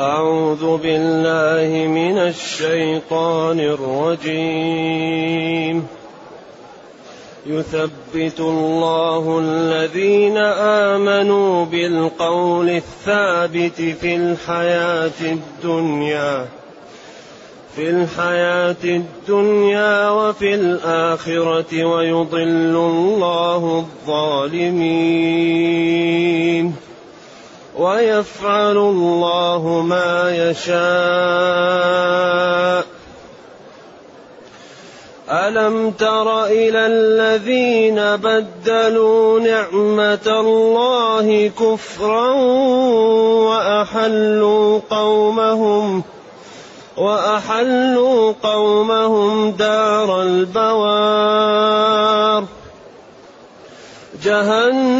أعوذ بالله من الشيطان الرجيم. يثبت الله الذين آمنوا بالقول الثابت في الحياة الدنيا في الحياة الدنيا وفي الآخرة ويضل الله الظالمين. ويفعل الله ما يشاء. ألم تر إلى الذين بدلوا نعمة الله كفرا وأحلوا قومهم وأحلوا قومهم دار البوار. جهنم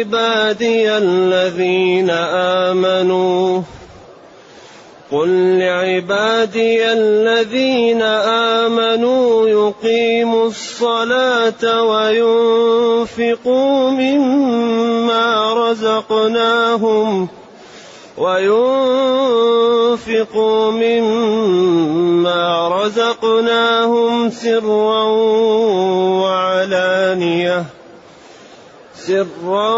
قل لعبادي الذين آمنوا. قل لعبادي الذين آمنوا يقيموا الصلاة وينفقوا مما رزقناهم وينفقوا مما رزقناهم سرا وعلانية. سرا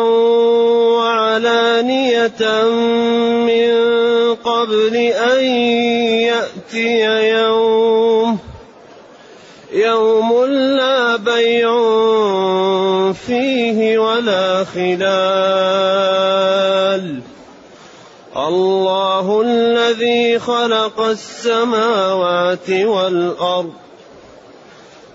وعلانية من قبل أن يأتي يوم يوم لا بيع فيه ولا خلال. الله الذي خلق السماوات والأرض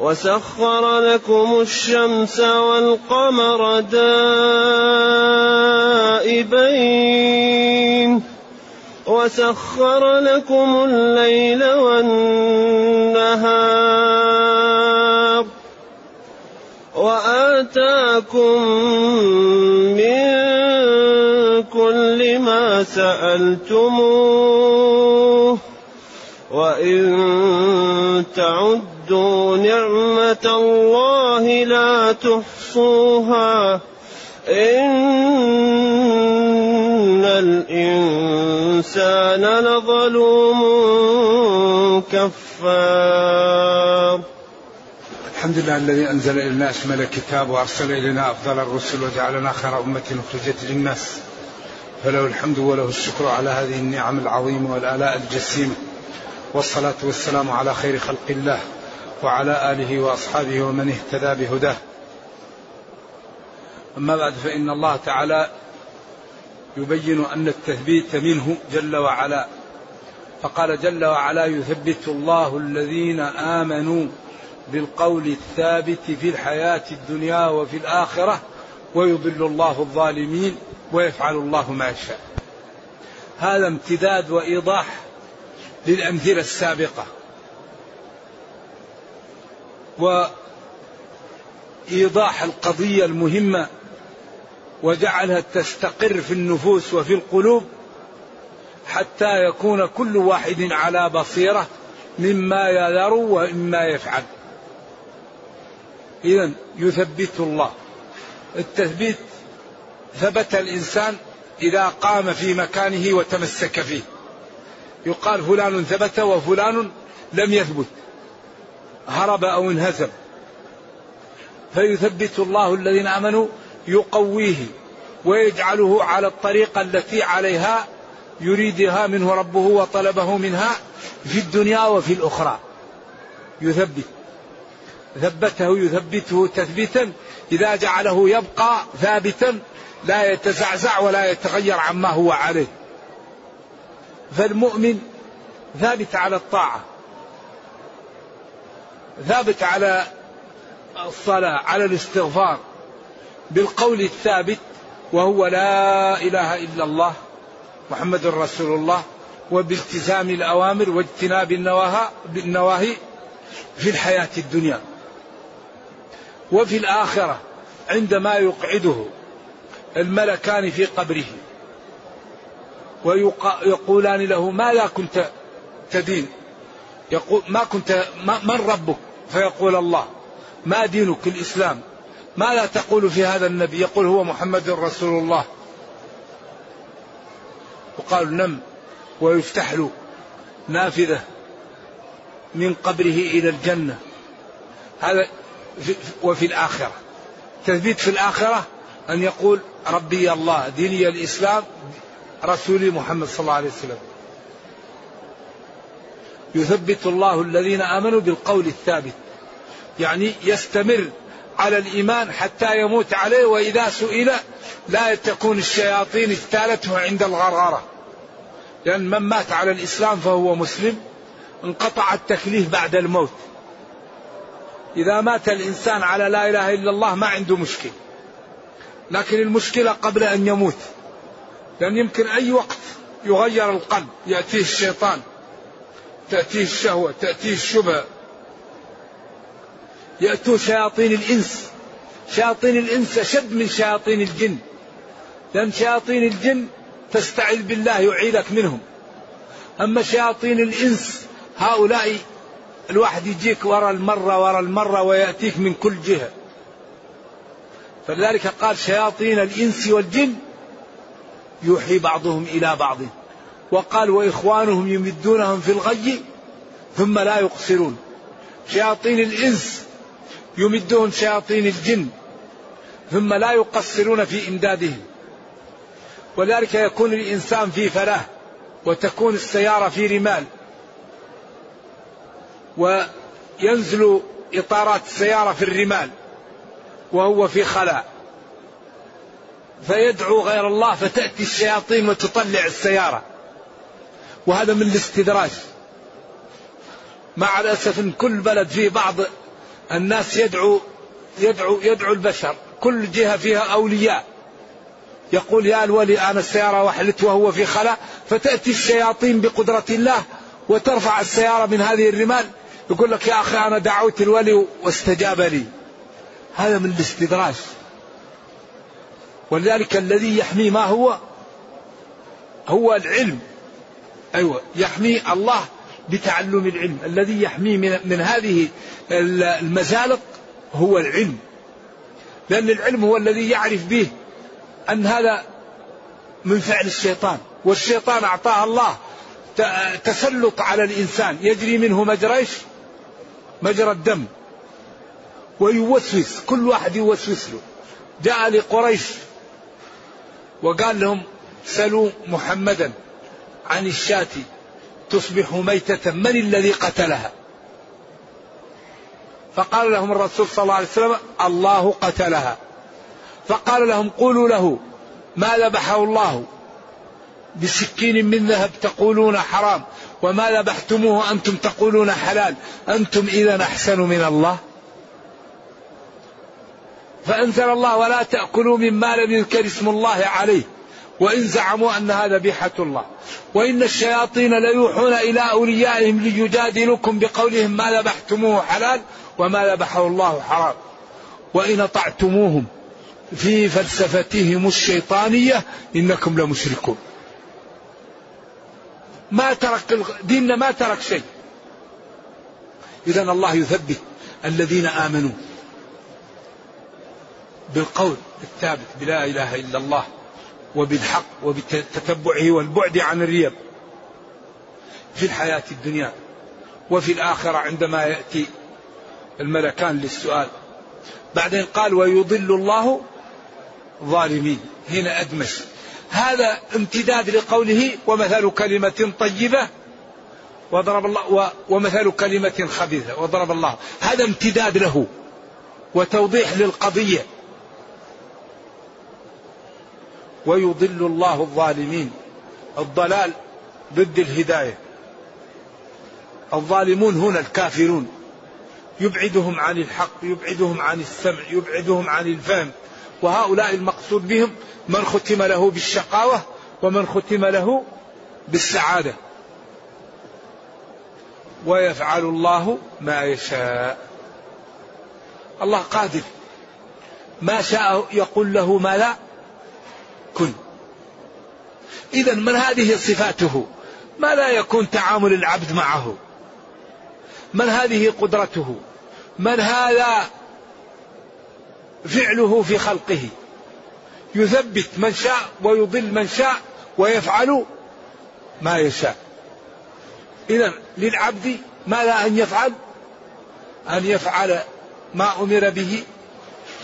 وسخر لكم الشمس والقمر دائبين وسخر لكم الليل والنهار وآتاكم من كل ما سألتموه وإن تعدوا نعمة الله لا تحصوها. إن الإنسان لظلوم كفار. الحمد لله الذي أنزل إلينا أشمل الكتاب وأرسل إلينا أفضل الرسل وجعلنا خير أمة أخرجت للناس. فله الحمد وله الشكر على هذه النعم العظيمة والآلاء الجسيمة. والصلاة والسلام على خير خلق الله. وعلى آله وأصحابه ومن اهتدى بهداه. أما بعد فإن الله تعالى يبين أن التثبيت منه جل وعلا. فقال جل وعلا يثبت الله الذين آمنوا بالقول الثابت في الحياة الدنيا وفي الآخرة ويضل الله الظالمين ويفعل الله ما يشاء. هذا امتداد وإيضاح للأمثلة السابقة. وإيضاح القضية المهمة وجعلها تستقر في النفوس وفي القلوب حتى يكون كل واحد على بصيرة مما يذر ومما يفعل. إذا يثبت الله. التثبيت ثبت الإنسان إذا قام في مكانه وتمسك فيه. يقال فلان ثبت وفلان لم يثبت. هرب أو انهزم. فيثبت الله الذين آمنوا يقويه ويجعله على الطريقة التي عليها يريدها منه ربه وطلبه منها في الدنيا وفي الأخرى. يثبت. ثبته يثبته تثبيتا. إذا جعله يبقى ثابتا لا يتزعزع ولا يتغير عما هو عليه. فالمؤمن ثابت على الطاعة. ثابت على الصلاة على الاستغفار بالقول الثابت وهو لا إله إلا الله محمد رسول الله وبالتزام الأوامر واجتناب النواهي في الحياة الدنيا وفي الآخرة عندما يقعده الملكان في قبره ويقولان له ماذا كنت تدين؟ يقول ما كنت من ربك؟ فيقول الله ما دينك الإسلام؟ ماذا تقول في هذا النبي؟ يقول هو محمد رسول الله. وقال نم ويفتح له نافذة من قبره إلى الجنة. هذا وفي الآخرة. تثبيت في الآخرة أن يقول ربي الله ديني الإسلام رسولي محمد صلى الله عليه وسلم. يثبت الله الذين آمنوا بالقول الثابت. يعني يستمر على الإيمان حتى يموت عليه وإذا سئل لا تكون الشياطين اجتالته عند الغرغرة. لأن من مات على الإسلام فهو مسلم انقطع التكليف بعد الموت. إذا مات الإنسان على لا إله إلا الله ما عنده مشكلة. لكن المشكلة قبل أن يموت. لأن يمكن أي وقت يغير القلب يأتيه الشيطان. تأتيه الشهوة تأتيه الشبهة. يأتوا شياطين الإنس. شياطين الإنس أشد من شياطين الجن. لأن شياطين الجن تستعذ بالله يعيذك منهم. أما شياطين الإنس هؤلاء الواحد يجيك ورا المرة ورا المرة ويأتيك من كل جهة. فلذلك قال شياطين الإنس والجن يوحي بعضهم إلى بعض. وقال وإخوانهم يمدونهم في الغي ثم لا يقصرون. شياطين الإنس يمدهم شياطين الجن ثم لا يقصرون في إمدادهم ولذلك يكون الإنسان في فلاح وتكون السيارة في رمال. وينزل إطارات السيارة في الرمال وهو في خلاء فيدعو غير الله فتأتي الشياطين وتطلع السيارة. وهذا من الاستدراج. مع الأسف إن كل بلد فيه بعض الناس يدعو يدعو يدعو البشر. كل جهة فيها أولياء. يقول يا الولي أنا السيارة وحلت وهو في خلاء فتأتي الشياطين بقدرة الله وترفع السيارة من هذه الرمال. يقول لك يا أخي أنا دعوت الولي واستجاب لي. هذا من الاستدراج. ولذلك الذي يحمي ما هو؟ هو العلم. أيوة يحمي الله بتعلم العلم. الذي يحميه من, من هذه المزالق هو العلم. لأن العلم هو الذي يعرف به أن هذا من فعل الشيطان. والشيطان أعطاه الله تسلط على الإنسان. يجري منه مجرى مجرى الدم. ويوسوس كل واحد يوسوس له. جاء لقريش وقال لهم سلوا محمدا. عن الشاة تصبح ميتة من الذي قتلها. فقال لهم الرسول صلى الله عليه وسلم الله قتلها. فقال لهم قولوا له ما ذبحه الله؟ بسكين من ذهب تقولون حرام وما ذبحتموه أنتم تقولون حلال أنتم إذا أحسن من الله؟ فأنزل الله ولا تأكلوا مما لم يذكر اسم الله عليه. وإن زعموا أنها ذبيحة الله. وإن الشياطين ليوحون إلى أوليائهم ليجادلوكم بقولهم ما ذبحتموه حلال وما ذبحه الله حرام. وإن أطعتموهم في فلسفتهم الشيطانية إنكم لمشركون. ما ترك ديننا ما ترك شيء. إذا الله يثبت الذين آمنوا بالقول الثابت بلا إله إلا الله. وبالحق وبتتبعه والبعد عن الريب في الحياة الدنيا وفي الآخرة عندما يأتي الملكان للسؤال. بعدين قال ويضل الله ظالمين. هنا أدمج هذا امتداد لقوله ومثل كلمة طيبة وضرب الله ومثل كلمة خبيثة وضرب الله. هذا امتداد له وتوضيح للقضية. ويضل الله الظالمين. الضلال ضد الهداية. الظالمون هنا الكافرون. يبعدهم عن الحق يبعدهم عن السمع يبعدهم عن الفهم. وهؤلاء المقصود بهم من ختم له بالشقاوة ومن ختم له بالسعادة. ويفعل الله ما يشاء. الله قادر. ما شاء يقول له ما لا كن إذا من هذه صفاته؟ ما لا يكون تعامل العبد معه؟ من هذه قدرته؟ من هذا فعله في خلقه؟ يثبت من شاء ويضل من شاء ويفعل ما يشاء. إذا للعبد ما لا أن يفعل؟ أن يفعل ما أمر به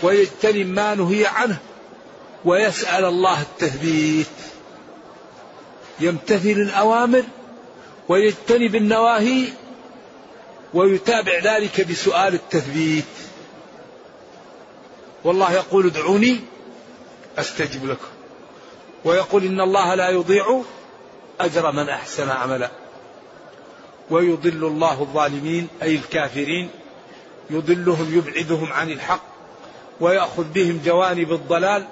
ويجتنب ما نهي عنه. ويسأل الله التثبيت. يمتثل الأوامر ويجتنب النواهي ويتابع ذلك بسؤال التثبيت. والله يقول ادعوني أستجب لكم. ويقول إن الله لا يضيع أجر من أحسن عملا. ويضل الله الظالمين أي الكافرين. يضلهم يبعدهم عن الحق. ويأخذ بهم جوانب الضلال.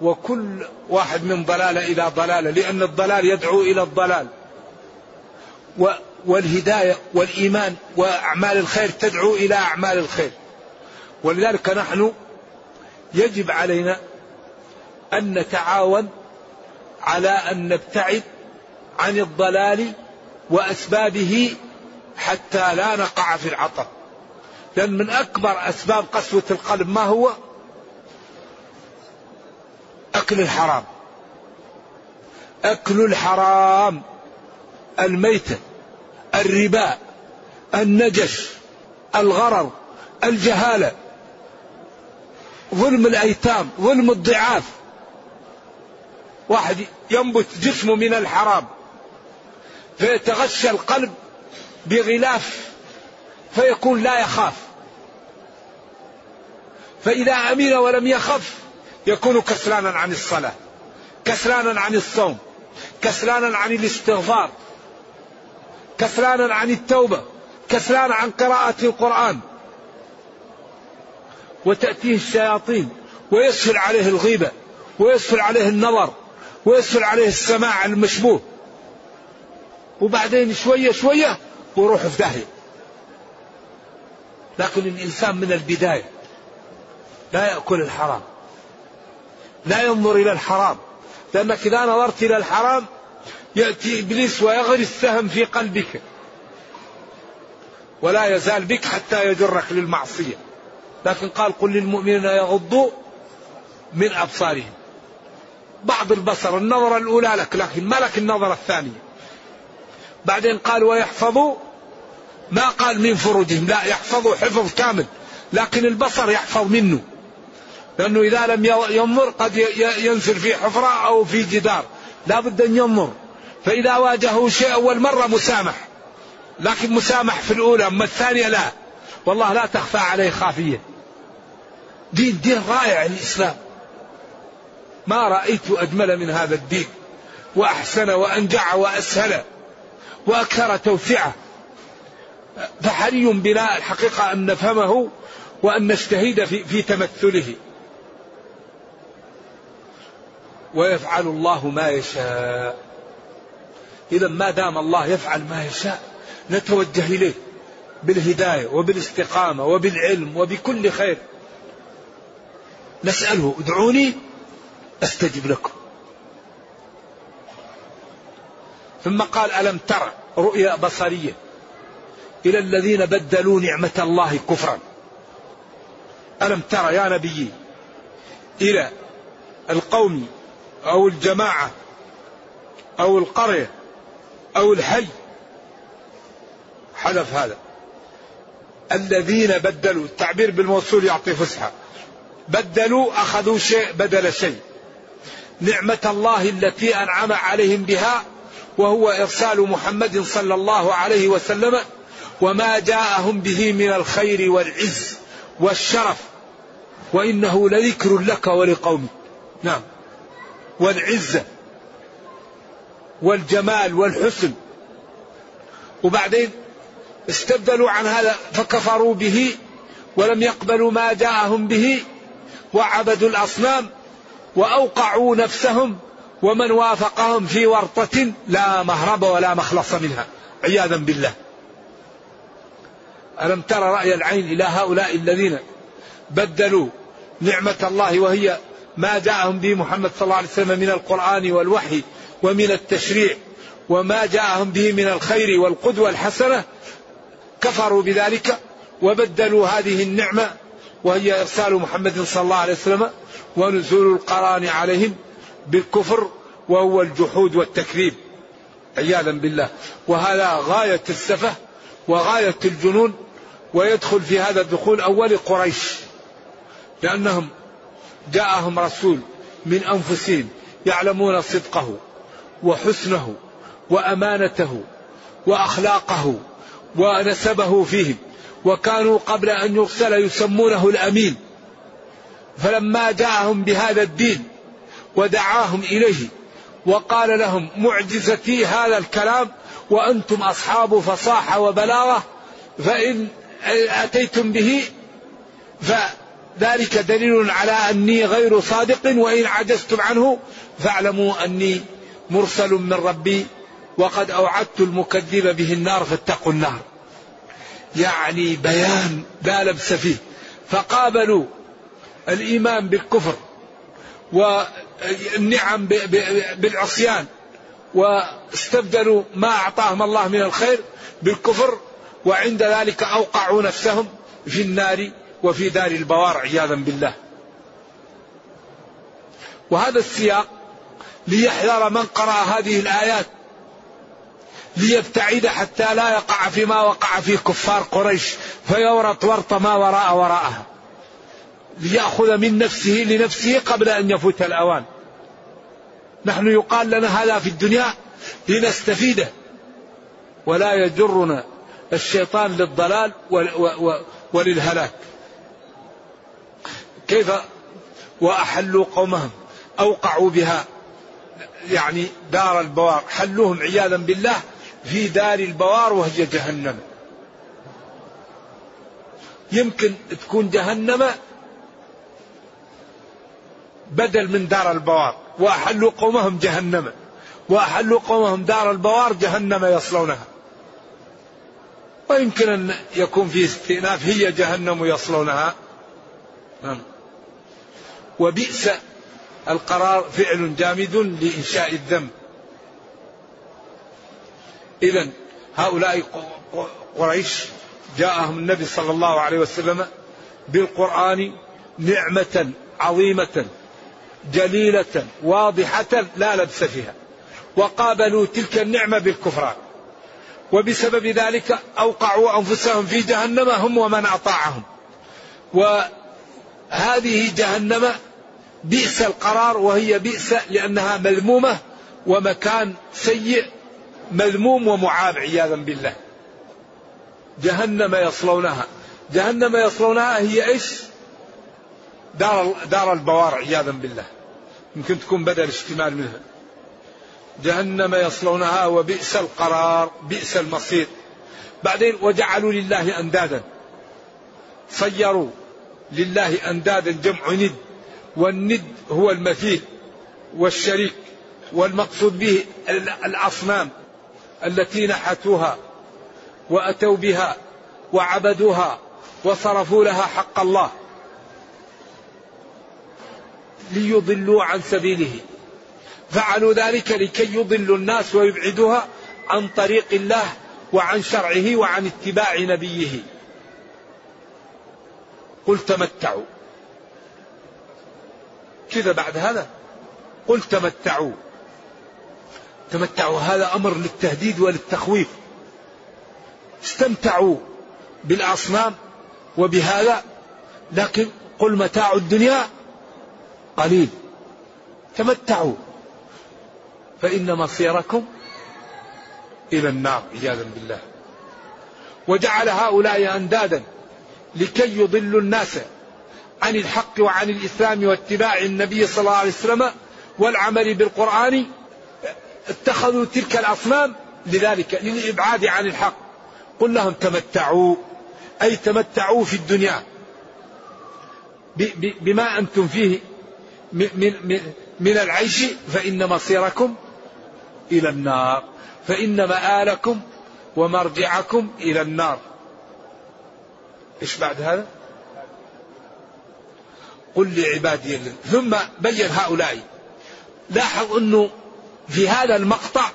وكل واحد من ضلاله إلى ضلاله لأن الضلال يدعو إلى الضلال. والهداية والإيمان وأعمال الخير تدعو إلى أعمال الخير. ولذلك نحن يجب علينا أن نتعاون على أن نبتعد عن الضلال وأسبابه حتى لا نقع في العطب. لأن من أكبر أسباب قسوة القلب ما هو؟ أكل الحرام. أكل الحرام. الميتة الربا النجش الغرر الجهالة ظلم الأيتام ظلم الضعاف. واحد ينبت جسمه من الحرام فيتغشى القلب بغلاف فيكون لا يخاف. فإذا أمن ولم يخف يكون كسلانا عن الصلاة كسلانا عن الصوم كسلانا عن الاستغفار كسلانا عن التوبة كسلانا عن قراءة القرآن. وتأتيه الشياطين ويسهل عليه الغيبة ويسهل عليه النظر ويسهل عليه السماع المشبوه. وبعدين شوية شوية ويروح في داهية. لكن الإنسان من البداية لا يأكل الحرام. لا ينظر إلى الحرام. لأنك إذا نظرت إلى الحرام يأتي إبليس ويغرس سهم في قلبك. ولا يزال بك حتى يجرك للمعصية. لكن قال قل للمؤمنين يغضوا من أبصارهم. بعض البصر النظرة الأولى لك لكن ما لك النظرة الثانية. بعدين قال ويحفظوا ما قال من فروجهم. لا يحفظوا حفظ كامل لكن البصر يحفظ منه. لأنه إذا لم ينظر قد ينزل في حفرة أو في جدار. لا بد أن ينظر. فإذا واجهه شيء أول مرة مسامح. لكن مسامح في الأولى أما الثانية لا. والله لا تخفى عليه خافية. دين دين رائع الإسلام. ما رأيت أجمل من هذا الدين. وأحسن وأنجع وأسهل وأكثر توسعة. فحري بنا الحقيقة أن نفهمه وأن نجتهد في, في تمثله. ويفعل الله ما يشاء. إذا ما دام الله يفعل ما يشاء نتوجه إليه بالهداية وبالاستقامة وبالعلم وبكل خير. نسأله ادعوني أستجب لكم. ثم قال ألم تر رؤيا بصرية إلى الذين بدلوا نعمة الله كفرا؟ ألم تر يا نبي إلى القوم أو الجماعة أو القرية أو الحي. حذف هذا. الذين بدلوا التعبير بالموصول يعطي فسحة. بدلوا أخذوا شيء بدل شيء. نعمة الله التي أنعم عليهم بها وهو إرسال محمد صلى الله عليه وسلم وما جاءهم به من الخير والعز والشرف. وإنه لذكر لك ولقومك. نعم. والعزة والجمال والحسن. وبعدين استبدلوا عن هذا فكفروا به ولم يقبلوا ما جاءهم به وعبدوا الأصنام وأوقعوا نفسهم ومن وافقهم في ورطة لا مهرب ولا مخلص منها. عياذا بالله. ألم تر رأي العين إلى هؤلاء الذين بدلوا نعمة الله وهي ما جاءهم به محمد صلى الله عليه وسلم من القرآن والوحي ومن التشريع وما جاءهم به من الخير والقدوة الحسنة كفروا بذلك وبدلوا هذه النعمة وهي إرسال محمد صلى الله عليه وسلم ونزول القرآن عليهم بالكفر وهو الجحود والتكذيب. عياذا بالله. وهذا غاية السفة وغاية الجنون ويدخل في هذا الدخول أول قريش لأنهم جاءهم رسول من أنفسهم يعلمون صدقه وحسنه وأمانته وأخلاقه ونسبه فيهم وكانوا قبل أن يرسل يسمونه الأمين. فلما جاءهم بهذا الدين ودعاهم إليه وقال لهم معجزتي هذا الكلام وأنتم أصحاب فصاحة وبلاغة فإن أتيتم به فذلك دليل على أني غير صادق وإن عجزتم عنه فاعلموا أني مرسل من ربي وقد أوعدت المكذب به النار فاتقوا النار. يعني بيان لا لبس فيه. فقابلوا الإيمان بالكفر والنعم بالعصيان واستبدلوا ما أعطاهم الله من الخير بالكفر وعند ذلك أوقعوا نفسهم في النار. وفي دار البوار عياذا بالله. وهذا السياق ليحذر من قرأ هذه الآيات ليبتعد حتى لا يقع فيما وقع فيه كفار قريش فيورط ورط ما وراء وراءها. ليأخذ من نفسه لنفسه قبل أن يفوت الأوان. نحن يقال لنا هذا في الدنيا لنستفيده. ولا يجرنا الشيطان للضلال وللهلاك. كيف وأحلوا قومهم أوقعوا بها يعني دار البوار حلوهم عياذا بالله في دار البوار وهي جهنم. يمكن تكون جهنم بدل من دار البوار. وأحلوا قومهم جهنم. وأحلوا قومهم دار البوار جهنم يصلونها. ويمكن أن يكون في استئناف هي جهنم يصلونها. نعم. وبئس القرار فعل جامد لإنشاء الذنب. إذا هؤلاء قريش جاءهم النبي صلى الله عليه وسلم بالقرآن نعمة عظيمة جليلة واضحة لا لبس فيها. وقابلوا تلك النعمة بالكفران. وبسبب ذلك أوقعوا أنفسهم في جهنم هم ومن أطاعهم. وهذه جهنم بئس القرار وهي بئس لأنها مذمومة ومكان سيء مذموم ومعاب عياذا بالله. جهنم يصلونها. جهنم يصلونها هي إيش؟ دار دار البوار عياذا بالله. يمكن تكون بدل اشتمال منها جهنم يصلونها وبئس القرار بئس المصير. بعدين وجعلوا لله أندادا. صيروا لله أندادا جمع ند. والند هو المثيل والشريك والمقصود به الأصنام التي نحتوها وأتوا بها وعبدوها وصرفوا لها حق الله ليضلوا عن سبيله. فعلوا ذلك لكي يضلوا الناس ويبعدوها عن طريق الله وعن شرعه وعن اتباع نبيه. قل تمتعوا. كذا بعد هذا؟ قل تمتعوا. تمتعوا هذا أمر للتهديد وللتخويف. استمتعوا بالأصنام وبهذا لكن قل متاع الدنيا قليل. تمتعوا فإن مصيركم إلى النار عياذا بالله. وجعل هؤلاء أندادا لكي يضلوا الناس عن الحق وعن الإسلام واتباع النبي صلى الله عليه وسلم والعمل بالقرآن اتخذوا تلك الأصنام لذلك للإبعاد عن الحق. قل لهم تمتعوا أي تمتعوا في الدنيا. بما أنتم فيه من, العيش فإن مصيركم إلى النار فإن مآلكم ومرجعكم إلى النار. إيش بعد هذا؟ قل لعبادي ثم بين هؤلاء. لاحظ أنه في هذا المقطع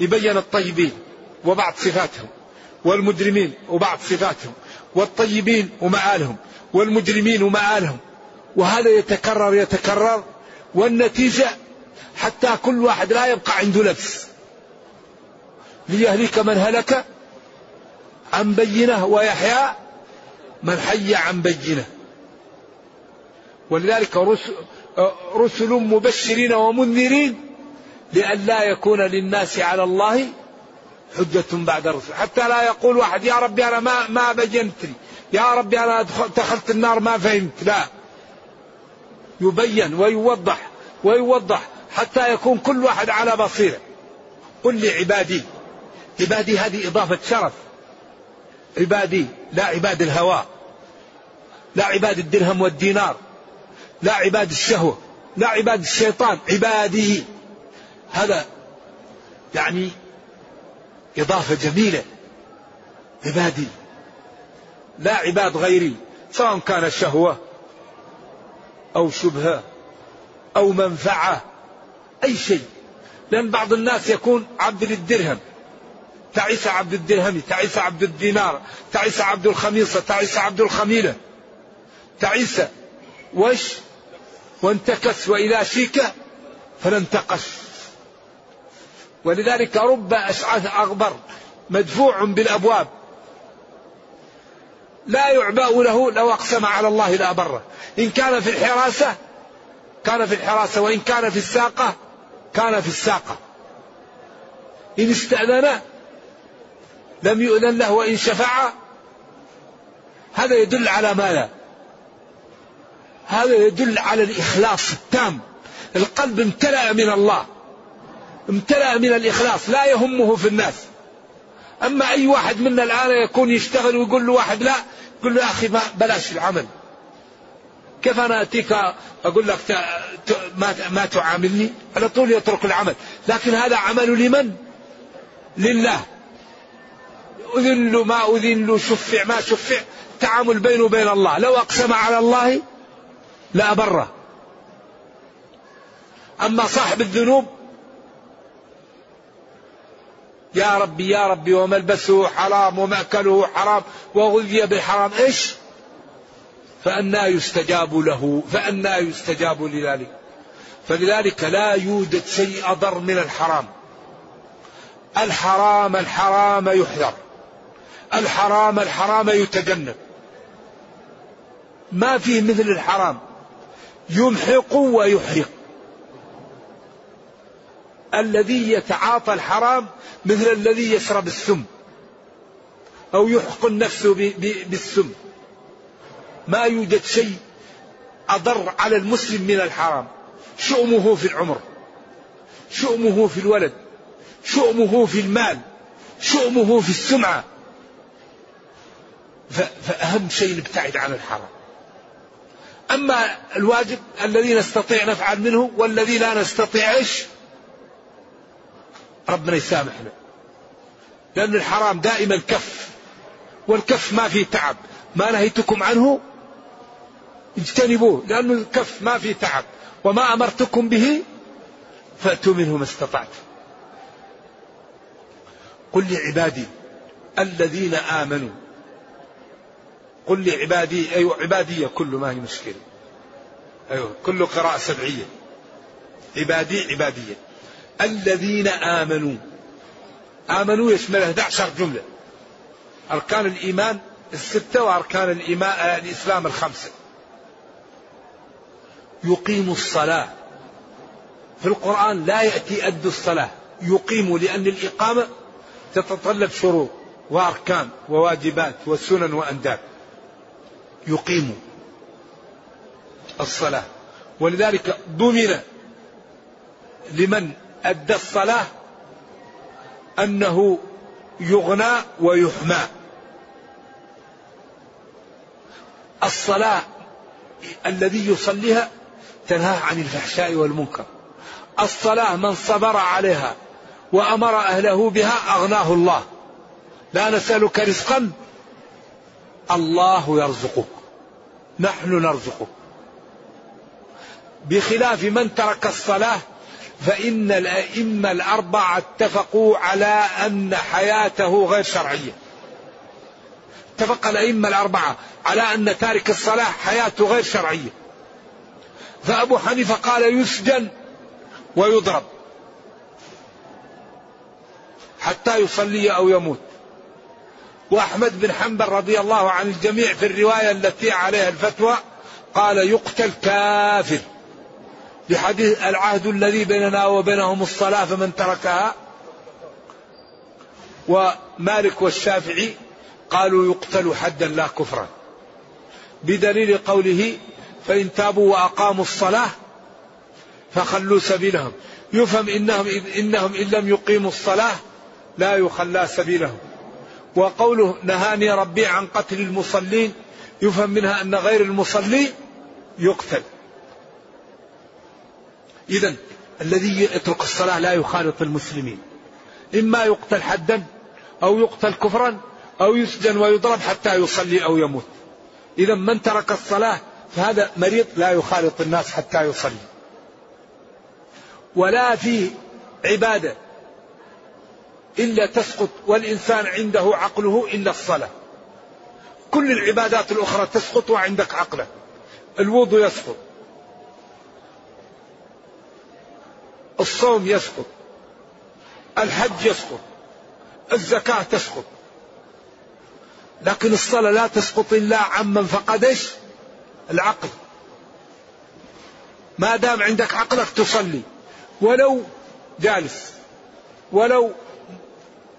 يبين الطيبين وبعض صفاتهم والمجرمين وبعض صفاتهم والطيبين ومآلهم والمجرمين ومآلهم. وهذا يتكرر يتكرر والنتيجة حتى كل واحد لا يبقى عنده لبس ليهلك من هلك عن بينة ويحيى من حي عن بينة. ولذلك رسل, رسل مبشرين ومنذرين لئلا يكون للناس على الله حجة بعد الرسل. حتى لا يقول واحد يا ربي أنا ما ما بينت لي. يا ربي أنا دخلت النار ما فهمت. لا. يبين ويوضح ويوضح حتى يكون كل واحد على بصيرة. قل لعبادي. عبادي هذه إضافة شرف. عبادي لا عباد الهوى. لا عباد الدرهم والدينار. لا عباد الشهوة لا عباد الشيطان عبادي. هذا يعني إضافة جميلة. عبادي. لا عباد غيري سواء كان شهوة أو شبهة أو منفعة أي شيء. لأن بعض الناس يكون عبد للدرهم. تعيس عبد الدرهم تعيس عبد الدينار تعيس عبد الخميصة تعيس عبد الخميلة. تعيس. وش؟ وانتكس وإذا شيك فلانتقش. ولذلك رب أشعث أغبر مدفوع بالأبواب. لا يعبأ له لو أقسم على الله لا بره إن كان في الحراسة كان في الحراسة. وإن كان في الساقة كان في الساقة. إن استأذن لم يؤذن له. وإن شفع هذا يدل على ماذا؟ هذا يدل على الإخلاص التام. القلب امتلأ من الله. امتلأ من الإخلاص. لا يهمه في الناس. أما أي واحد منا الآن يكون يشتغل ويقول له واحد لا يقول له أخي ما بلاش العمل. كيف أنا أتيك أقول لك ما ما تعاملني؟ على طول يترك العمل. لكن هذا عمل لمن؟ لله. أذن ما أذن شفع ما شفع. تعامل بينه وبين الله. لو أقسم على الله لأبره أما صاحب الذنوب يا ربي يا ربي وملبسه حرام ومأكله حرام وغذي بالحرام إيش؟ فأنا يستجاب له فأنا يستجاب لذلك. فلذلك لا يوجد شيء أضر من الحرام. الحرام الحرام يحذر. الحرام الحرام يتجنب. ما فيه مثل الحرام. يمحق ويحرق. الذي يتعاطى الحرام مثل الذي يشرب السم. أو يحقن النفس بالسم. ما يوجد شيء أضر على المسلم من الحرام. شؤمه في العمر. شؤمه في الولد. شؤمه في المال. شؤمه في السمعة. فأهم شيء نبتعد عن الحرام. أما الواجب الذي نستطيع نفعل منه والذي لا نستطيع إيش؟ ربنا يسامحنا. لأن الحرام دائما كف والكف ما فيه تعب. ما نهيتكم عنه؟ اجتنبوه لأن الكف ما فيه تعب. وما أمرتكم به فأتوا منه ما استطعتم قل لعبادي الذين آمنوا قل لعبادي أيوة عبادية كل ما هي مشكلة. أيوة كل قراءة سبعية. عبادي عبادية. الذين آمنوا. آمنوا يشمل 11 جملة. أركان الإيمان الستة وأركان الإيمان الإسلام الخمسة. يقيم الصلاة. في القرآن لا يأتي أد الصلاة. يقيم لأن الإقامة تتطلب شروط وأركان وواجبات وسنن وأنداب. يقيم الصلاة. ولذلك ضمن لمن أدى الصلاة أنه يغنى ويحمى. الصلاة الذي يصليها تنهى عن الفحشاء والمنكر. الصلاة من صبر عليها وأمر أهله بها أغناه الله. لا نسألك رزقا الله يرزقك. نحن نرزقك. بخلاف من ترك الصلاة فإن الأئمة الأربعة اتفقوا على أن حياته غير شرعية. اتفق الأئمة الأربعة على أن تارك الصلاة حياته غير شرعية. فأبو حنيفة قال يسجن ويضرب حتى يصلي أو يموت. وأحمد بن حنبل رضي الله عن الجميع في الرواية التي عليها الفتوى قال يقتل كافر. لحديث العهد الذي بيننا وبينهم الصلاة فمن تركها. ومالك والشافعي قالوا يقتل حدا لا كفرا. بدليل قوله فإن تابوا وأقاموا الصلاة فخلوا سبيلهم. يفهم إنهم, إنهم إن لم يقيموا الصلاة لا يخلى سبيلهم. وقوله نهاني ربي عن قتل المصلين يفهم منها أن غير المصلي يقتل. إذا الذي يترك الصلاة لا يخالط المسلمين. إما يقتل حدا أو يقتل كفرا أو يسجن ويضرب حتى يصلي أو يموت. إذا من ترك الصلاة فهذا مريض لا يخالط الناس حتى يصلي. ولا في عبادة إلا تسقط والإنسان عنده عقله إلا الصلاة. كل العبادات الأخرى تسقط وعندك عقله. الوضوء يسقط. الصوم يسقط. الحج يسقط. الزكاة تسقط. لكن الصلاة لا تسقط إلا عمن فقدش العقل. ما دام عندك عقلك تصلي. ولو جالس. ولو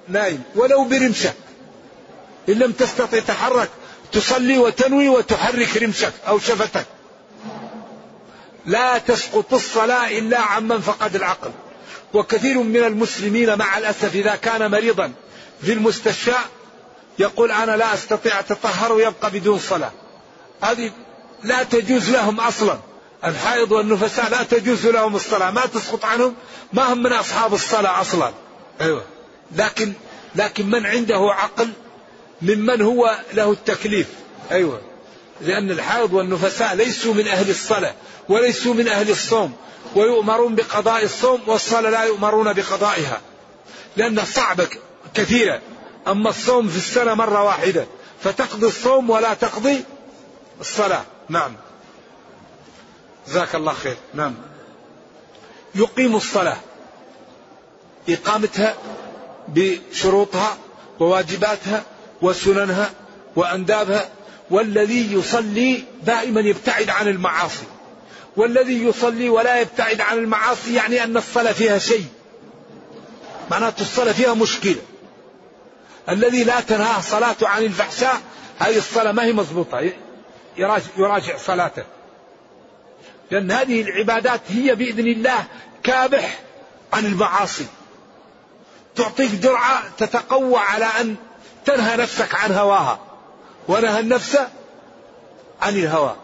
نايم ولو برمشك. إن لم تستطع تحرك تصلي وتنوي وتحرك رمشك أو شفتك. لا تسقط الصلاة إلا عمن فقد العقل. وكثير من المسلمين مع الأسف إذا كان مريضا في المستشفى يقول أنا لا أستطيع أتطهر ويبقى بدون صلاة. هذه لا تجوز لهم أصلا. الحائض والنفساء لا تجوز لهم الصلاة. ما تسقط عنهم ما هم من أصحاب الصلاة أصلا. أيوة. لكن لكن من عنده عقل ممن هو له التكليف. أيوة. لأن الحائض والنفساء ليسوا من أهل الصلاة وليسوا من أهل الصوم ويؤمرون بقضاء الصوم والصلاة لا يؤمرون بقضائها. لأنها صعبة كثيرة. أما الصوم في السنة مرة واحدة فتقضي الصوم ولا تقضي الصلاة. نعم. جزاك الله خير. نعم. يقيم الصلاة. إقامتها بشروطها وواجباتها وسننها وأندابها والذي يصلي دائما يبتعد عن المعاصي. والذي يصلي ولا يبتعد عن المعاصي يعني أن الصلاة فيها شيء. معناته الصلاة فيها مشكلة. الذي لا تنهاه صلاته عن الفحشاء هذه الصلاة ما هي مضبوطة. يراجع, يراجع صلاته. لأن هذه العبادات هي بإذن الله كابح عن المعاصي. تعطيك جرعة تتقوى على أن تنهى نفسك عن هواها. ونهى النفس عن الهوى.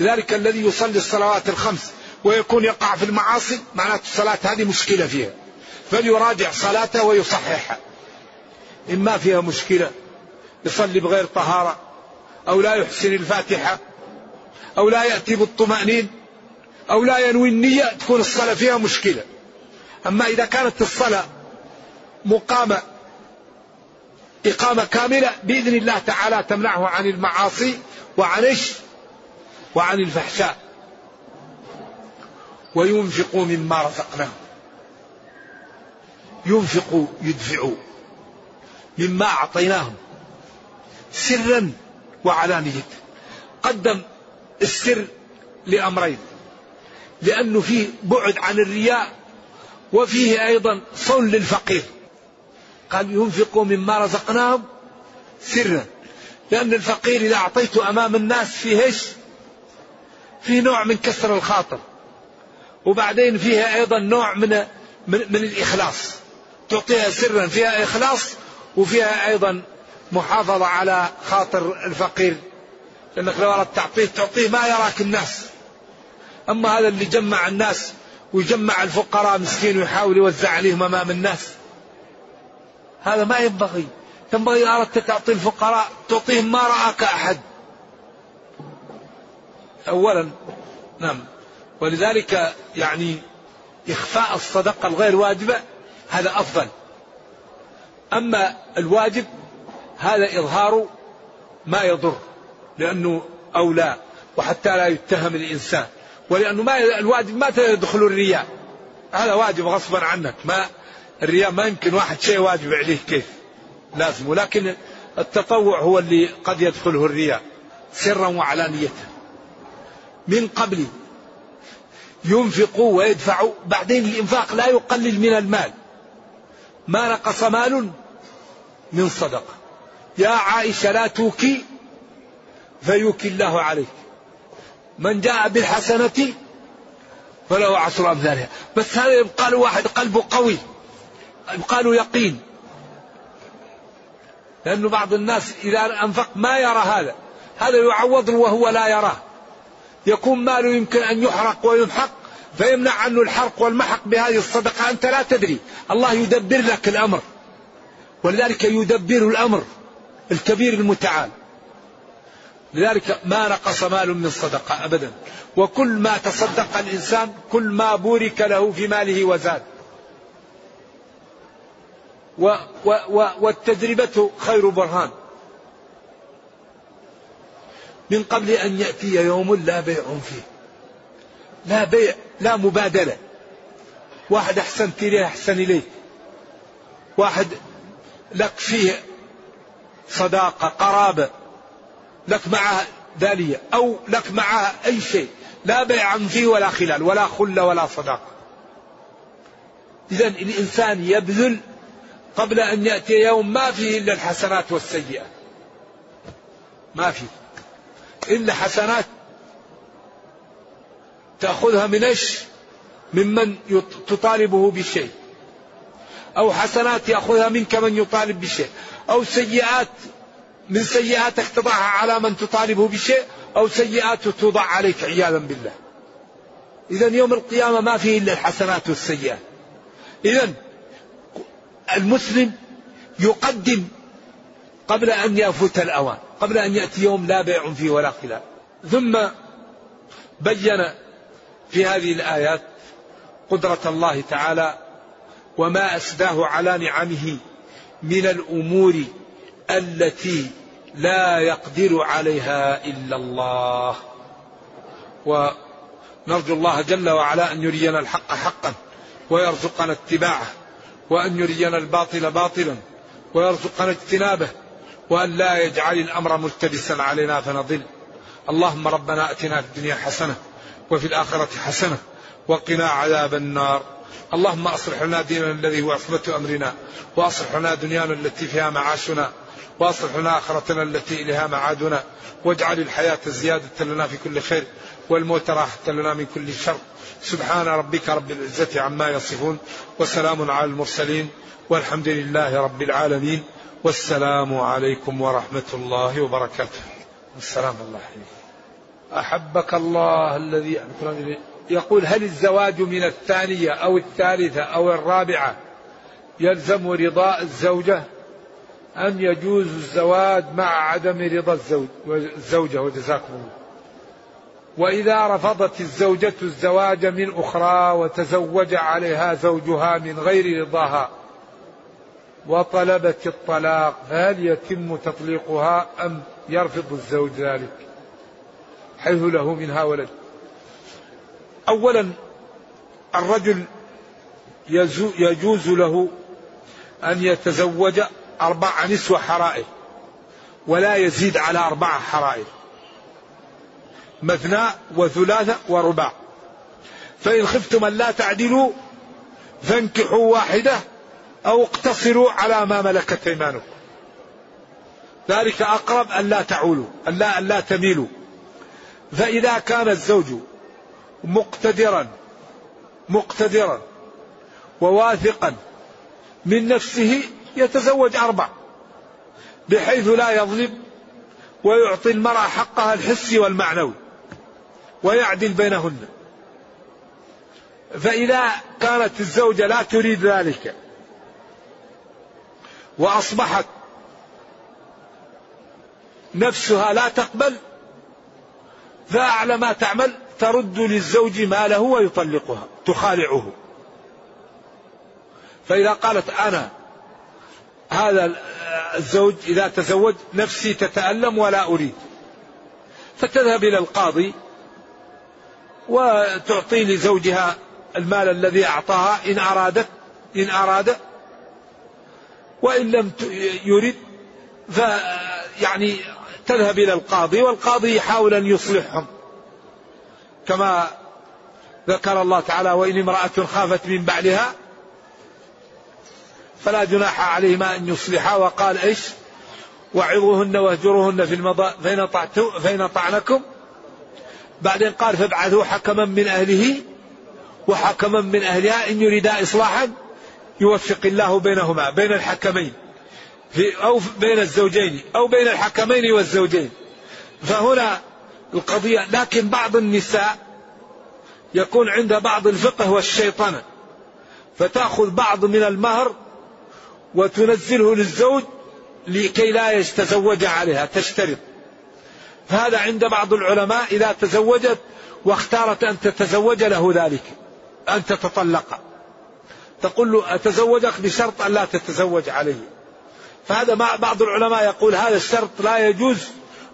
لذلك الذي يصلي الصلوات الخمس ويكون يقع في المعاصي معناته الصلاة هذه مشكلة فيها. فليراجع صلاته ويصححها. إما فيها مشكلة يصلي بغير طهارة أو لا يحسن الفاتحة أو لا يأتي بالطمأنين أو لا ينوي النية تكون الصلاة فيها مشكلة. أما إذا كانت الصلاة مقامة إقامة كاملة بإذن الله تعالى تمنعه عن المعاصي وعن وعن الفحشاء. وينفقوا مما رزقناهم. ينفقوا يدفعوا مما أعطيناهم. سرا وعلانية. قدم السر لأمرين. لأنه فيه بعد عن الرياء وفيه أيضا صون للفقير. قال ينفقوا مما رزقناهم سرا. لأن الفقير إذا أعطيته أمام الناس فيه إيش؟ فيه نوع من كسر الخاطر. وبعدين فيها أيضا نوع من من, من الإخلاص. تعطيها سرا فيها إخلاص وفيها أيضا محافظة على خاطر الفقير. لأنك لو أردت تعطيه تعطيه ما يراك الناس. أما هذا اللي جمع الناس ويجمع الفقراء مسكين ويحاول يوزع عليهم أمام الناس. هذا ما ينبغي. ينبغي إذا أردت تعطي الفقراء تعطيهم ما رآك أحد. أولا نعم. ولذلك يعني إخفاء الصدقة الغير واجبة هذا أفضل. أما الواجب هذا إظهار ما يضر لأنه أولى وحتى لا يتهم الإنسان. ولأنه ما الواجب ما يدخل الرياء. هذا واجب غصبا عنك ما الرياء ما يمكن واحد شيء واجب عليه كيف؟ لازم. ولكن التطوع هو اللي قد يدخله الرياء سرا وعلانية. من قبل ينفقوا ويدفعوا بعدين الإنفاق لا يقلل من المال. ما نقص مال من صدقة. يا عائشة لا توكي فيوكي الله عليك. من جاء بالحسنة فله عشر أمثالها. بس هذا يبقى له واحد قلبه قوي. له يقين. لأنه بعض الناس إذا أنفق ما يرى هذا. هذا يعوض وهو لا يراه. يكون ماله يمكن أن يحرق ويمحق فيمنع عنه الحرق والمحق بهذه الصدقة. أنت لا تدري. الله يدبر لك الأمر. ولذلك يدبر الأمر الكبير المتعال. لذلك ما نقص مال من صدقة أبدا. وكل ما تصدق الإنسان كل ما بورك له في ماله وزاد. و و و والتجربة خير برهان. من قبل أن يأتي يوم لا بيع فيه. لا بيع لا مبادلة. واحد أحسنت إليه أحسن إليك واحد لك فيه صداقة قرابة لك معه دالية أو لك معه أي شيء. لا بيع فيه ولا خلال ولا خلة ولا صداقة. إذا الإنسان يبذل قبل أن يأتي يوم ما فيه إلا الحسنات والسيئات. ما فيه إلا حسنات تأخذها من إيش؟ ممن تطالبه بشيء. أو حسنات يأخذها منك من يطالب بشيء. أو سيئات من سيئاتك تضعها على من تطالبه بشيء أو سيئات توضع عليك عياذا بالله. إذا يوم القيامة ما فيه إلا الحسنات والسيئات. إذا المسلم يقدم قبل أن يفوت الأوان قبل أن يأتي يوم لا بيع فيه ولا خلاف. ثم بين في هذه الآيات قدرة الله تعالى وما أسداه على نعمه من الأمور التي لا يقدر عليها إلا الله. ونرجو الله جل وعلا أن يرينا الحق حقا ويرزقنا اتباعه. وأن يرينا الباطل باطلا ويرزقنا اجتنابه وأن لا يجعل الأمر ملتبسا علينا فنضل. اللهم ربنا أتنا في الدنيا حسنة وفي الآخرة حسنة وقنا عذاب النار. اللهم أصلح لنا ديننا الذي هو عصمة أمرنا وأصلح لنا دنيانا التي فيها معاشنا وأصلح لنا آخرتنا التي إليها معادنا. واجعل الحياة زيادة لنا في كل خير. والموت راحة لنا من كل شر. سبحان ربك رب العزة عما يصفون وسلام على المرسلين والحمد لله رب العالمين والسلام عليكم ورحمة الله وبركاته. السلام الله عليكم أحبك الله الذي يقول هل الزواج من الثانية أو الثالثة أو الرابعة يلزم رضاء الزوجة؟ أم يجوز الزواج مع عدم رضا الزوج الزوجة وجزاكم الله. وإذا رفضت الزوجة الزواج من أخرى وتزوج عليها زوجها من غير رضاها وطلبت الطلاق فهل يتم تطليقها أم يرفض الزوج ذلك؟ حيث له منها ولد. أولا الرجل يجوز له أن يتزوج أربع نسوة حرائر ولا يزيد على أربعة حرائر. مثنى وثلاثة ورباع. فإن خفتم أن لا تعدلوا فانكحوا واحدة أو اقتصروا على ما ملكت أيمانكم. ذلك أقرب أن لا تعولوا أن لا, أن لا تميلوا. فإذا كان الزوج مقتدرا مقتدرا وواثقا من نفسه يتزوج أربع. بحيث لا يظلم ويعطي المرأة حقها الحسي والمعنوي. ويعدل بينهن. فإذا كانت الزوجة لا تريد ذلك وأصبحت نفسها لا تقبل فأعلى ما تعمل ترد للزوج ماله ويطلقها تخالعه. فإذا قالت أنا هذا الزوج إذا تزوج نفسي تتألم ولا أريد. فتذهب إلى القاضي وتعطي لزوجها المال الذي أعطاها. إن أرادت إن أراد وإن لم يرد ف يعني تذهب إلى القاضي والقاضي يحاول أن يصلحهم. كما ذكر الله تعالى وإن امرأة خافت من بعلها فلا جناح عليهما أن يصلحا. وقال إيش؟ وعظوهن واهجروهن في المضاء فإن, فإن طعنكم بعدين قال فابعثوا حكما من أهله وحكما من أهلها إن يريدا إصلاحا يوفق الله بينهما بين الحكمين في أو بين الزوجين أو بين الحكمين والزوجين. فهنا القضية لكن بعض النساء يكون عند بعض الفقه والشيطنة فتأخذ بعض من المهر وتنزله للزوج لكي لا يتزوج عليها تشترط. هذا عند بعض العلماء إذا تزوجت واختارت أن تتزوج له ذلك أن تتطلق. تقول له أتزوجك بشرط أن لا تتزوج عليه. فهذا بعض العلماء يقول هذا الشرط لا يجوز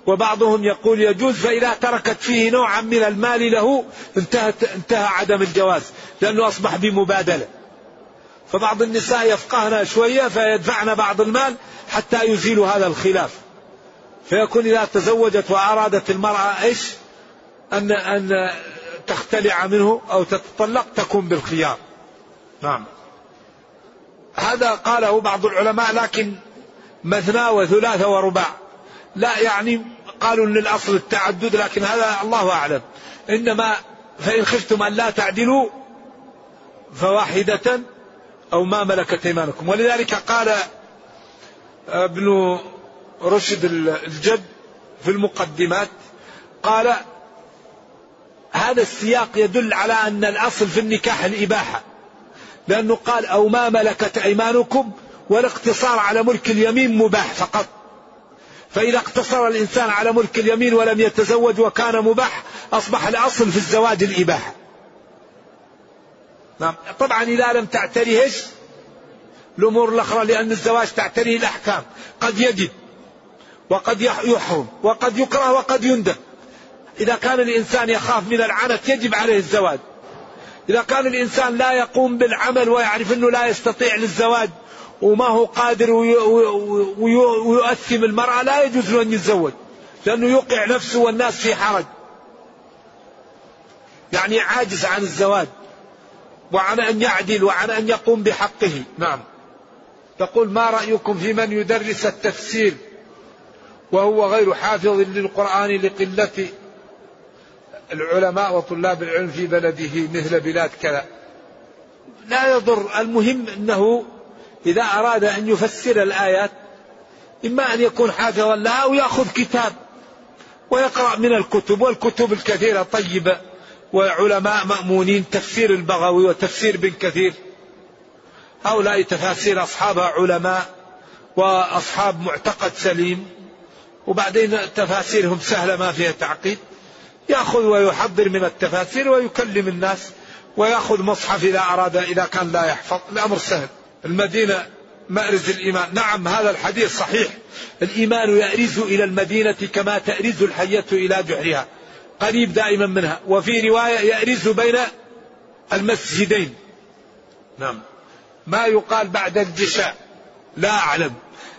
وبعضهم يقول يجوز فإذا تركت فيه نوعا من المال له انتهت انتهى عدم الجواز لأنه أصبح بمبادلة. فبعض النساء يفقهن شوية فيدفعن بعض المال حتى يزيلوا هذا الخلاف. فيكون إذا تزوجت وأرادت المرأة إيش؟ أن أن تختلع منه أو تتطلق تكون بالخيار. نعم. هذا قاله بعض العلماء لكن مثنى وثلاثة ورباع. لا يعني قالوا ان الاصل التعدد لكن هذا الله أعلم. إنما فإن خفتم أن لا تعدلوا فواحدة أو ما ملكت أيمانكم. ولذلك قال ابن رشد الجد في المقدمات قال هذا السياق يدل على أن الأصل في النكاح الإباحة لأنه قال أو ما ملكت أيمانكم والاقتصار على ملك اليمين مباح فقط. فإذا اقتصر الإنسان على ملك اليمين ولم يتزوج وكان مباح أصبح الأصل في الزواج الإباحة. نعم. طبعا إذا لم تعتريهش الأمور الأخرى لأن الزواج تعتريه الأحكام. قد يجب وقد يحرم وقد يكره وقد يندم. إذا كان الإنسان يخاف من العنت يجب عليه الزواج. إذا كان الإنسان لا يقوم بالعمل ويعرف أنه لا يستطيع للزواج وما هو قادر ويؤثم المرأة لا يجوز له أن يتزوج لأنه يوقع نفسه والناس في حرج. يعني عاجز عن الزواج وعن أن يعدل وعن أن يقوم بحقه. نعم. تقول ما رأيكم في من يدرس التفسير؟ وهو غير حافظ للقرآن لقلة العلماء وطلاب العلم في بلده مثل بلاد كذا. لا يضر. المهم أنه إذا أراد أن يفسر الآيات إما أن يكون حافظا لها أو يأخذ كتاب ويقرأ من الكتب والكتب الكثيرة طيبة وعلماء مأمونين تفسير البغوي وتفسير بن كثير. هؤلاء تفاسير أصحابها علماء وأصحاب معتقد سليم. وبعدين تفاسيرهم سهلة ما فيها تعقيد. يأخذ ويحضر من التفاسير ويكلم الناس ويأخذ مصحف إذا أراد إذا كان لا يحفظ. الأمر سهل. المدينة مأرز الإيمان. نعم هذا الحديث صحيح. الإيمان يأرز إلى المدينة كما تأرز الحية إلى جحرها. قريب دائما منها. وفي رواية يأرز بين المسجدين. نعم. ما يقال بعد الجشاء. لا أعلم.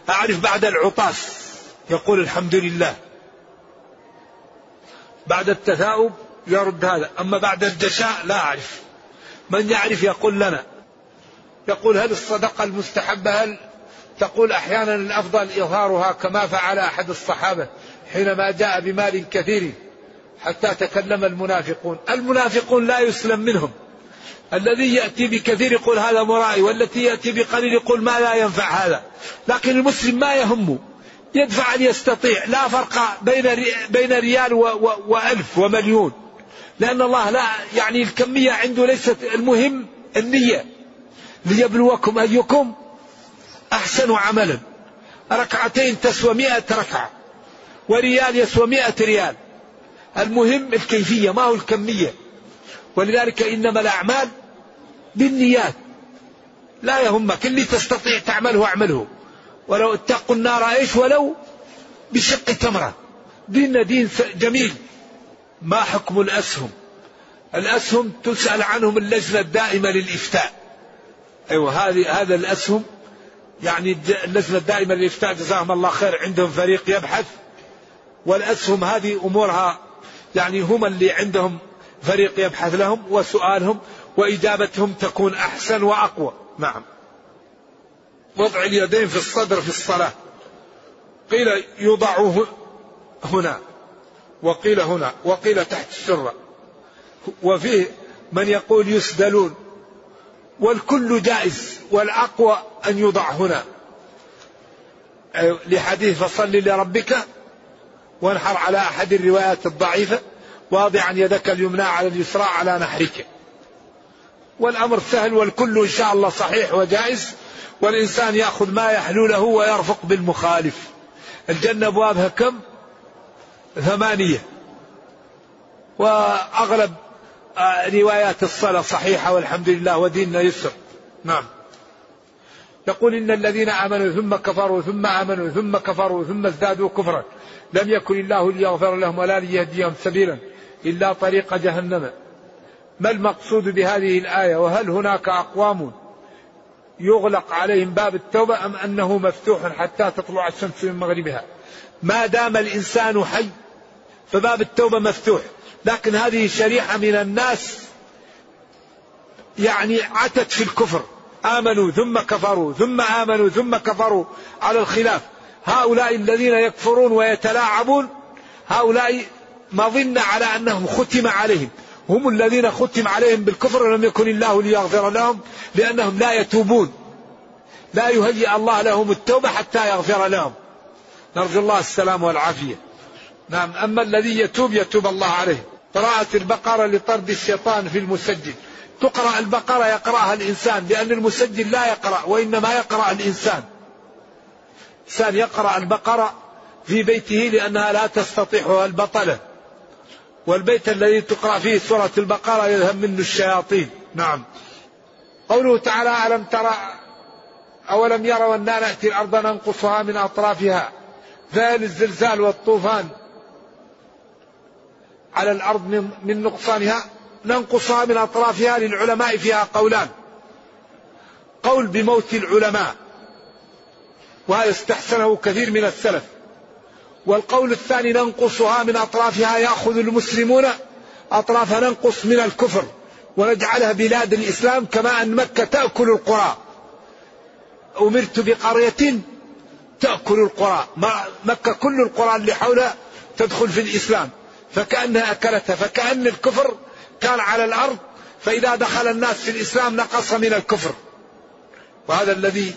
أعرف بعد العطاس. يقول الحمد لله. بعد التثاؤب يرد هذا. أما بعد الجشاء لا أعرف. من يعرف يقول لنا. يقول هل الصدقة المستحبة؟ هل تقول أحيانا الأفضل إظهارها كما فعل أحد الصحابة حينما جاء بمال كثير حتى تكلم المنافقون. المنافقون لا يسلم منهم. الذي يأتي بكثير يقول هذا مرائي والتي يأتي بقليل يقول ما لا ينفع هذا. لكن المسلم ما يهمه. يدفع ليستطيع لا فرق بين بين ريال وألف ومليون. لأن الله لا يعني الكمية عنده ليست المهم النية. ليبلوكم أيكم أحسن عملا. ركعتين تسوى مئة ركعة وريال يسوى مئة ريال. المهم الكيفية ما هو الكمية. ولذلك إنما الأعمال بالنيات. لا يهمك اللي تستطيع تعمله اعمله. ولو اتقوا النار إيش؟ ولو بشق تمرة. ديننا دين جميل. ما حكم الأسهم؟ الأسهم تسأل عنهم اللجنة الدائمة للإفتاء. أيوه هذه هذا الأسهم يعني اللجنة الدائمة للإفتاء جزاهم الله خير عندهم فريق يبحث. والأسهم هذه أمورها يعني هم اللي عندهم فريق يبحث لهم وسؤالهم وإجابتهم تكون أحسن وأقوى. نعم. وضع اليدين في الصدر في الصلاة. قيل يوضع هنا وقيل هنا وقيل تحت السره وفيه من يقول يسدلون. والكل جائز والأقوى أن يوضع هنا. لحديث فصل لربك وانحر على أحد الروايات الضعيفة. واضعا يدك اليمنى على اليسرى على نحرك. والأمر سهل والكل إن شاء الله صحيح وجائز. والإنسان يأخذ ما يحلو له ويرفق بالمخالف. الجنة أبوابها كم؟ ثمانية. وأغلب آه، روايات الصلاة صحيحة والحمد لله وديننا يسر. نعم. يقول إن الذين آمنوا ثم كفروا ثم آمنوا ثم كفروا ثم ازدادوا كفرا. لم يكن الله ليغفر لهم ولا ليهديهم سبيلا إلا طريق جهنم. ما المقصود بهذه الآية؟ وهل هناك أقوام يغلق عليهم باب التوبة أم أنه مفتوح حتى تطلع الشمس من مغربها؟ ما دام الإنسان حي فباب التوبة مفتوح. لكن هذه شريحة من الناس يعني عتت في الكفر. آمنوا ثم كفروا ثم آمنوا ثم كفروا على الخلاف. هؤلاء الذين يكفرون ويتلاعبون هؤلاء مظن على أنهم ختم عليهم. هم الذين ختم عليهم بالكفر ولم يكن الله ليغفر لهم لأنهم لا يتوبون. لا يهيئ الله لهم التوبة حتى يغفر لهم. نرجو الله السلام والعافية. نعم أما الذي يتوب يتوب الله عليه. قراءة البقرة لطرد الشيطان في المسجل تقرأ البقرة يقرأها الإنسان لأن المسجل لا يقرأ وإنما يقرأ الإنسان. إنسان يقرأ البقرة في بيته لأنها لا تستطيعها البطلة. والبيت الذي تقرأ فيه سورة البقرة يذهب منه الشياطين. نعم. قوله تعالى ألم ترى أولم يروا أنا نأتي الأرض ننقصها من أطرافها؟ ذال الزلزال والطوفان على الأرض من, من نقصانها ننقصها من أطرافها للعلماء فيها قولان. قول بموت العلماء وهذا استحسنه كثير من السلف. والقول الثاني ننقصها من أطرافها يأخذ المسلمون أطراف ننقص من الكفر ونجعلها بلاد الإسلام كما أن مكة تأكل القرى. أمرت بقرية تأكل القرى. مكة كل القرى اللي حولها تدخل في الإسلام. فكأنها أكلتها. فكأن الكفر كان على الأرض فإذا دخل الناس في الإسلام نقص من الكفر. وهذا الذي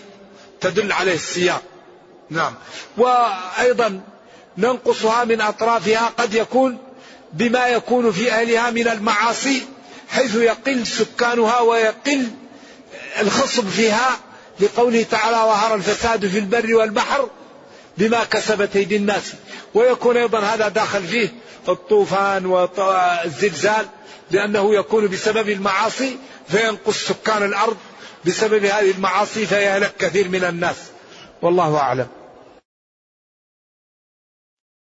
تدل عليه السياق. نعم. وأيضا ننقصها من أطرافها قد يكون بما يكون في أهلها من المعاصي حيث يقل سكانها ويقل الخصب فيها لقوله تعالى ظهر الفساد في البر والبحر بما كسبت أيدي الناس ويكون أيضا هذا داخل فيه الطوفان والزلزال لأنه يكون بسبب المعاصي فينقص سكان الأرض بسبب هذه المعاصي فيهلك كثير من الناس. والله أعلم.